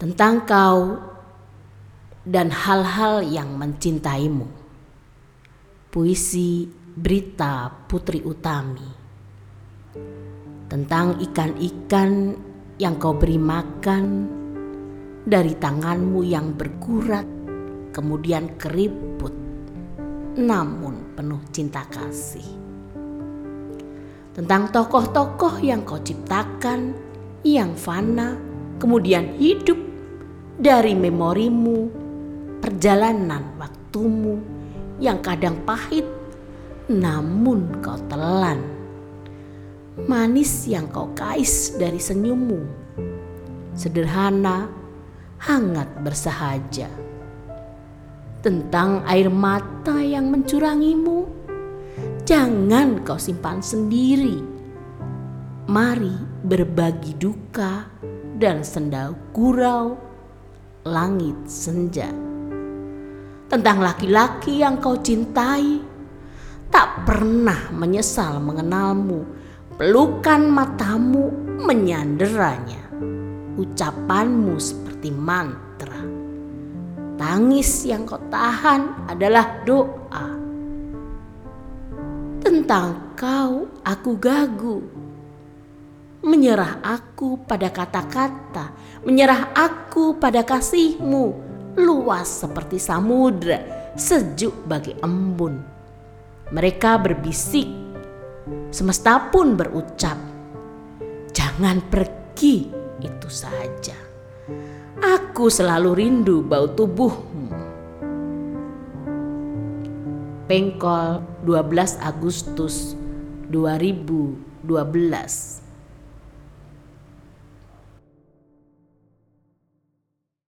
tentang kau dan hal-hal yang mencintaimu. Puisi Berita Putri Utami tentang ikan-ikan yang kau beri makan dari tanganmu yang bergurat, kemudian keriput, namun penuh cinta kasih. Tentang tokoh-tokoh yang kau ciptakan, yang fana, kemudian hidup dari memorimu, perjalanan waktumu yang kadang pahit, namun kau telan. Manis yang kau kais dari senyummu, sederhana, hangat bersahaja. Tentang air mata yang mencurangimu, jangan kau simpan sendiri. Mari berbagi duka dan sendau gurau langit senja. Tentang laki-laki yang kau cintai, tak pernah menyesal mengenalmu. Pelukan matamu menyanderanya. Ucapanmu seperti mantra. Tangis yang kau tahan adalah doa. Tentang kau aku gagu menyerah aku pada kata-kata, menyerah aku pada kasihmu, luas seperti samudra, sejuk bagi embun. Mereka berbisik, semesta pun berucap, jangan pergi itu saja. Aku selalu rindu bau tubuhmu. Pengkol 12 Agustus 2012